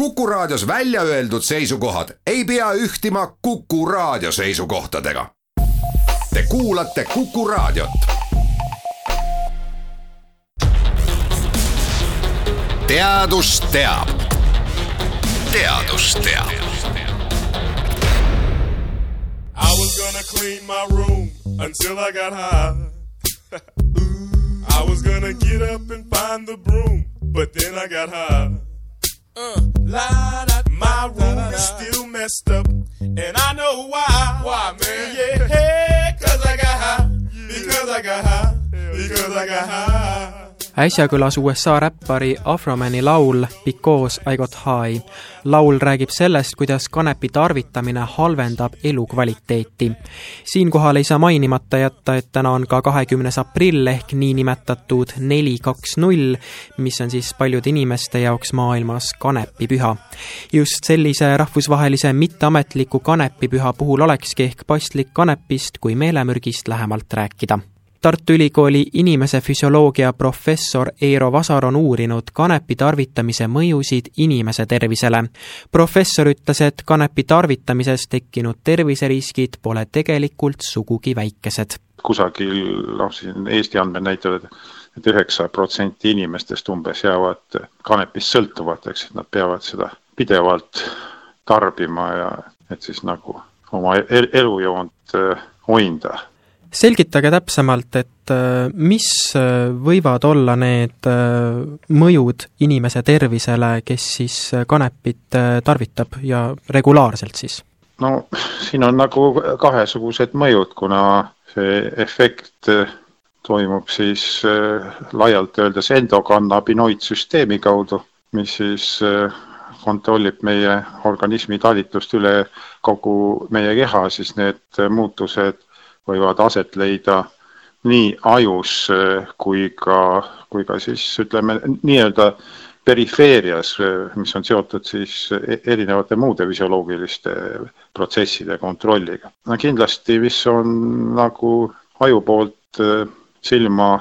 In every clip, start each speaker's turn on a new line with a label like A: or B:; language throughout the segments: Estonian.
A: Kuku Raadios välja öeldud seisukohad ei pea ühtima Kuku Raadio seisukohtadega. Te kuulate Kuku Raadiot. teadus teab. teadus teab.
B: I was gonna clean my room until I got high. I was gonna get up and find the broom, but then I got high. Uh, la, da, my room is still messed up, and I know why. Why, man? Yeah, hey, cause I got high. Because I got high. Because I got high.
C: Äsja kõlas USA räppari Afromani laul Because I got high. laul räägib sellest, kuidas kanepi tarvitamine halvendab elukvaliteeti. siinkohal ei saa mainimata jätta, et täna on ka kahekümnes aprill ehk niinimetatud neli kaks null, mis on siis paljude inimeste jaoks maailmas kanepipüha. just sellise rahvusvahelise mitteametliku kanepipüha puhul olekski ehk paslik kanepist kui meelemürgist lähemalt rääkida Tartu Ülikooli inimese füsioloogia professor Eero Vasar on uurinud kanepi tarvitamise mõjusid inimese tervisele. professor ütles, et kanepi tarvitamises tekkinud terviseriskid pole tegelikult sugugi väikesed.
D: kusagil, noh siin Eesti andmed näitavad, et üheksa protsenti inimestest umbes jäävad kanepist sõltuvateks, et nad peavad seda pidevalt tarbima ja et siis nagu oma elujoont hoida
C: selgitage täpsemalt, et äh, mis äh, võivad olla need äh, mõjud inimese tervisele, kes siis kanepit tarvitab ja regulaarselt siis?
D: no siin on nagu kahesugused mõjud, kuna see efekt toimub siis laialt öeldes endokannabinoidsüsteemi kaudu, mis siis kontrollib meie organismi talitlust üle kogu meie keha, siis need muutused võivad aset leida nii ajus eh, kui ka, kui ka siis ütleme nii-öelda perifeerias, eh, mis on seotud siis e-, erinevate muude füsioloogiliste protsesside kontrolliga. no kindlasti, mis on nagu aju poolt eh, silma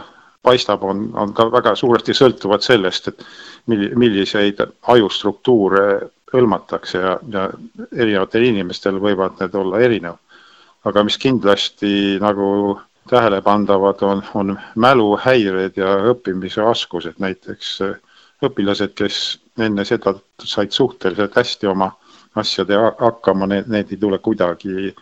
D: paistab, on, on ka väga suuresti sõltuvad sellest, et milli-, milliseid ajustruktuure hõlmatakse ja, ja erinevatel inimestel võivad need olla erinevad aga mis kindlasti nagu tähelepandavad, on, on mäluhäired ja õppimise oskused, näiteks äh, õpilased, kes enne seda said suhteliselt hästi oma asjade hakkama, need, need ei tule kuidagi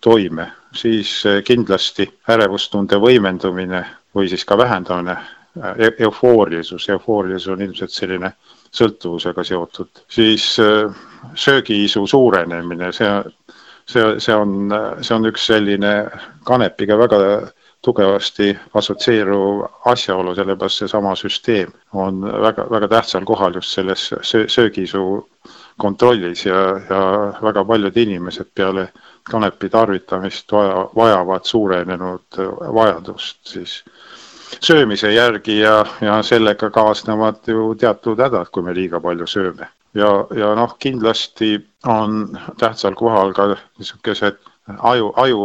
D: toime, siis äh, kindlasti ärevustunde võimendumine või siis ka vähendamine äh, e, eufoorilisus, eufoorilisus on ilmselt selline sõltuvusega seotud, siis söögiisu suurenemine, see see, see on, see on üks selline kanepiga väga tugevasti assotsieeruv asjaolu, sellepärast seesama süsteem on väga, väga tähtsal kohal just selles söö, söögisuu kontrollis ja, ja väga paljud inimesed peale kanepi tarvitamist vaja, vajavad suurenenud vajadust siis söömise järgi ja, ja sellega kaasnevad ju teatud hädad, kui me liiga palju sööme ja, ja noh, kindlasti on tähtsal kohal ka niisugused aju, aju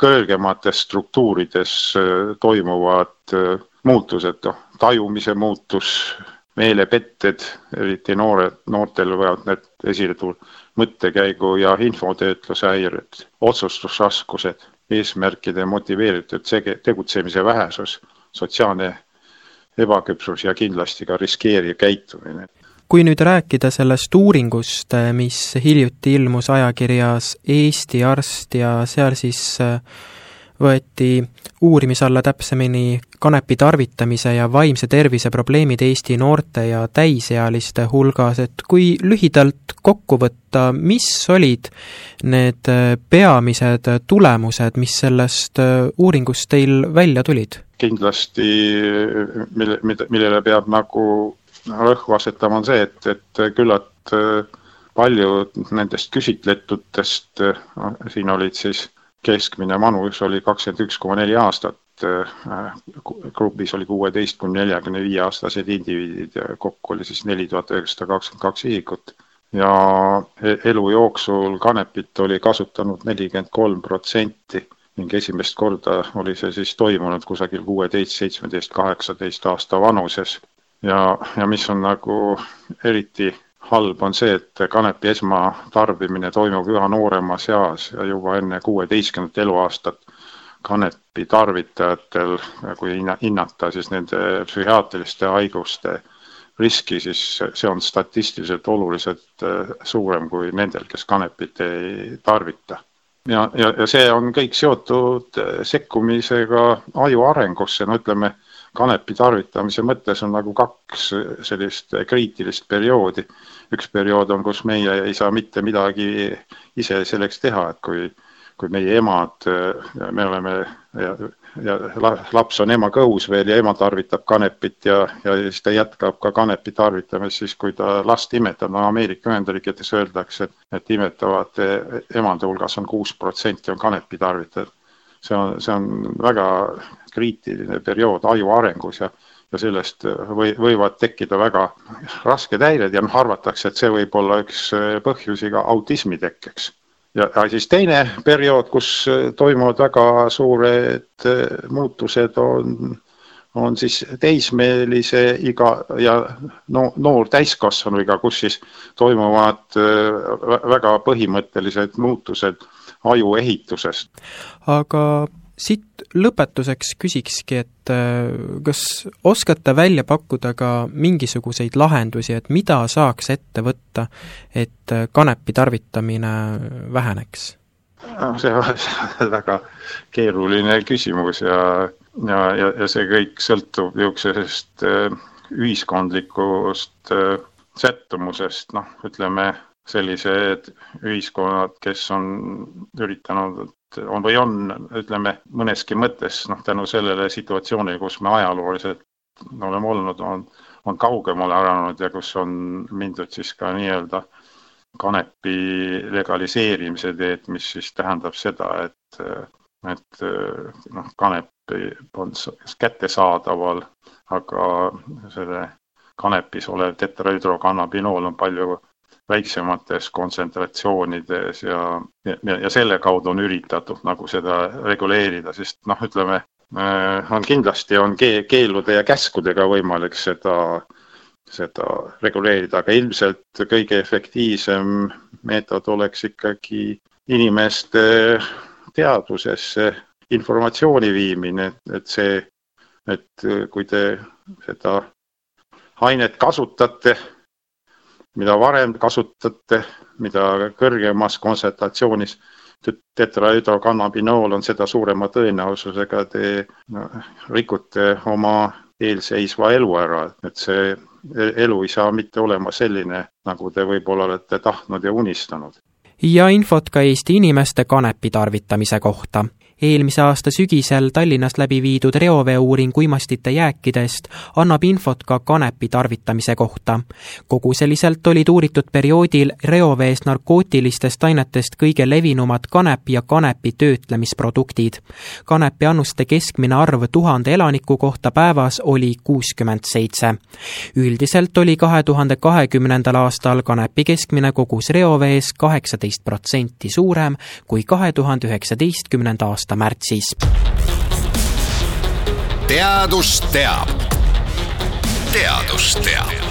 D: kõrgemates struktuurides äh, toimuvad äh, muutused, noh, tajumise muutus, meelepetted, eriti noored, noortel võivad need esile tulla, mõttekäigu ja infotöötluse häired, otsustusraskused, eesmärkide motiveeritud tegutsemise vähesus, sotsiaalne ebaküpsus ja kindlasti ka riskeeriv käitumine
C: kui nüüd rääkida sellest uuringust, mis hiljuti ilmus ajakirjas Eesti Arst ja seal siis äh, võeti uurimise alla täpsemini kanepi tarvitamise ja vaimse tervise probleemid Eesti noorte ja täisealiste hulgas, et kui lühidalt kokku võtta, mis olid need äh, peamised tulemused, mis sellest uuringust teil välja tulid?
D: kindlasti, mille, millele peab nagu rõhku asetama, on see, et, et küllalt äh, paljud nendest küsitletutest, noh, siin olid siis keskmine vanus oli kakskümmend üks koma neli aastat, äh, grupis oli kuueteist kuni neljakümne viie aastased indiviidid ja kokku oli siis neli tuhat üheksasada kakskümmend kaks isikut. ja e-, elu jooksul kanepit oli kasutanud nelikümmend kolm protsenti ning esimest korda oli see siis toimunud kusagil kuueteist, seitsmeteist, kaheksateist aasta vanuses ja, ja mis on nagu eriti halb on see, et kanepi esmatarbimine toimub üha nooremas eas ja juba enne kuueteistkümnendat eluaastat kanepi tarvitajatel, kui hinnata siis nende psühhiaatriliste haiguste riski, siis see on statistiliselt oluliselt äh, suurem kui nendel, kes kanepit ei tarvita. ja, ja, ja see on kõik seotud äh, sekkumisega aju arengusse, no ütleme, kanepi tarvitamise mõttes on nagu kaks sellist kriitilist perioodi. üks periood on, kus meie ei saa mitte midagi ise selleks teha, et kui kui meie emad, me oleme ja, ja laps on ema kõhus veel ja ema tarvitab kanepit ja, ja siis ta jätkab ka kanepi tarvitamist siis, kui ta last imetab, no Ameerika Ühendriikides öeldakse, et, et imetavate emade hulgas on kuus protsenti on kanepi tarvitajad. See on, see on väga kriitiline periood aju arengus ja ja sellest või, võivad tekkida väga rasked häired ja noh, arvatakse, et see võib olla üks põhjusi ka autismi tekkeks. Ja, siis teine periood, kus äh, toimuvad väga suured äh, muutused, on, on siis teismelise iga ja no noor täiskasvanuiga, kus siis toimuvad äh, väga põhimõttelised muutused aju ehituses.
C: aga siit lõpetuseks küsikski, et äh, kas oskate välja pakkuda ka mingisuguseid lahendusi, et mida saaks ette võtta, et äh, kanepi tarvitamine väheneks?
D: see on väga keeruline küsimus ja, ja, ja, ja see kõik sõltub niisugusest äh, ühiskondlikust sättumusest, noh, ütleme sellised ühiskonnad, kes on üritanud on või on, ütleme mõneski mõttes noh, tänu sellele situatsioonile, kus me ajalooliselt oleme olnud, on, on kaugemale arenenud ja kus on mindud siis ka nii-öelda kanepi legaliseerimise teed, mis siis tähendab seda, et, et noh, kanep on kättesaadaval, aga selle kanepis olev tetrahüdrokannabinool on palju väiksemates kontsentratsioonides ja, ja, ja selle kaudu on üritatud nagu seda reguleerida, sest noh, ütleme, äh, on kindlasti on keeldude ja käskudega võimalik seda, seda reguleerida, aga ilmselt kõige efektiivsem meetod oleks ikkagi inimeste teadvusesse informatsiooni viimine, et see, et kui te seda ainet kasutate mida varem kasutate, mida kõrgemas kontsentratsiooniis tetrahüdrokannabinool on, seda suurema tõenäosusega te no, rikute oma eelseisva elu ära, et see elu ei saa mitte olema selline, nagu te võib-olla olete tahtnud ja unistanud.
C: ja infot ka Eesti inimeste kanepi tarvitamise kohta eelmise aasta sügisel Tallinnas läbi viidud reoveeuuring uimastite jääkidest annab infot ka kanepi tarvitamise kohta. koguseliselt olid uuritud perioodil reovees narkootilistest ainetest kõige levinumad kanep ja kanepi töötlemisproduktid. kanepi annuste keskmine arv tuhande elaniku kohta päevas oli kuuskümmend seitse. üldiselt oli kahe tuhande kahekümnendal aastal kanepi keskmine kogus reovees kaheksateist protsenti suurem kui kahe tuhande üheksateistkümnenda aasta aasta märtsis.
A: teadus teab. teadus teab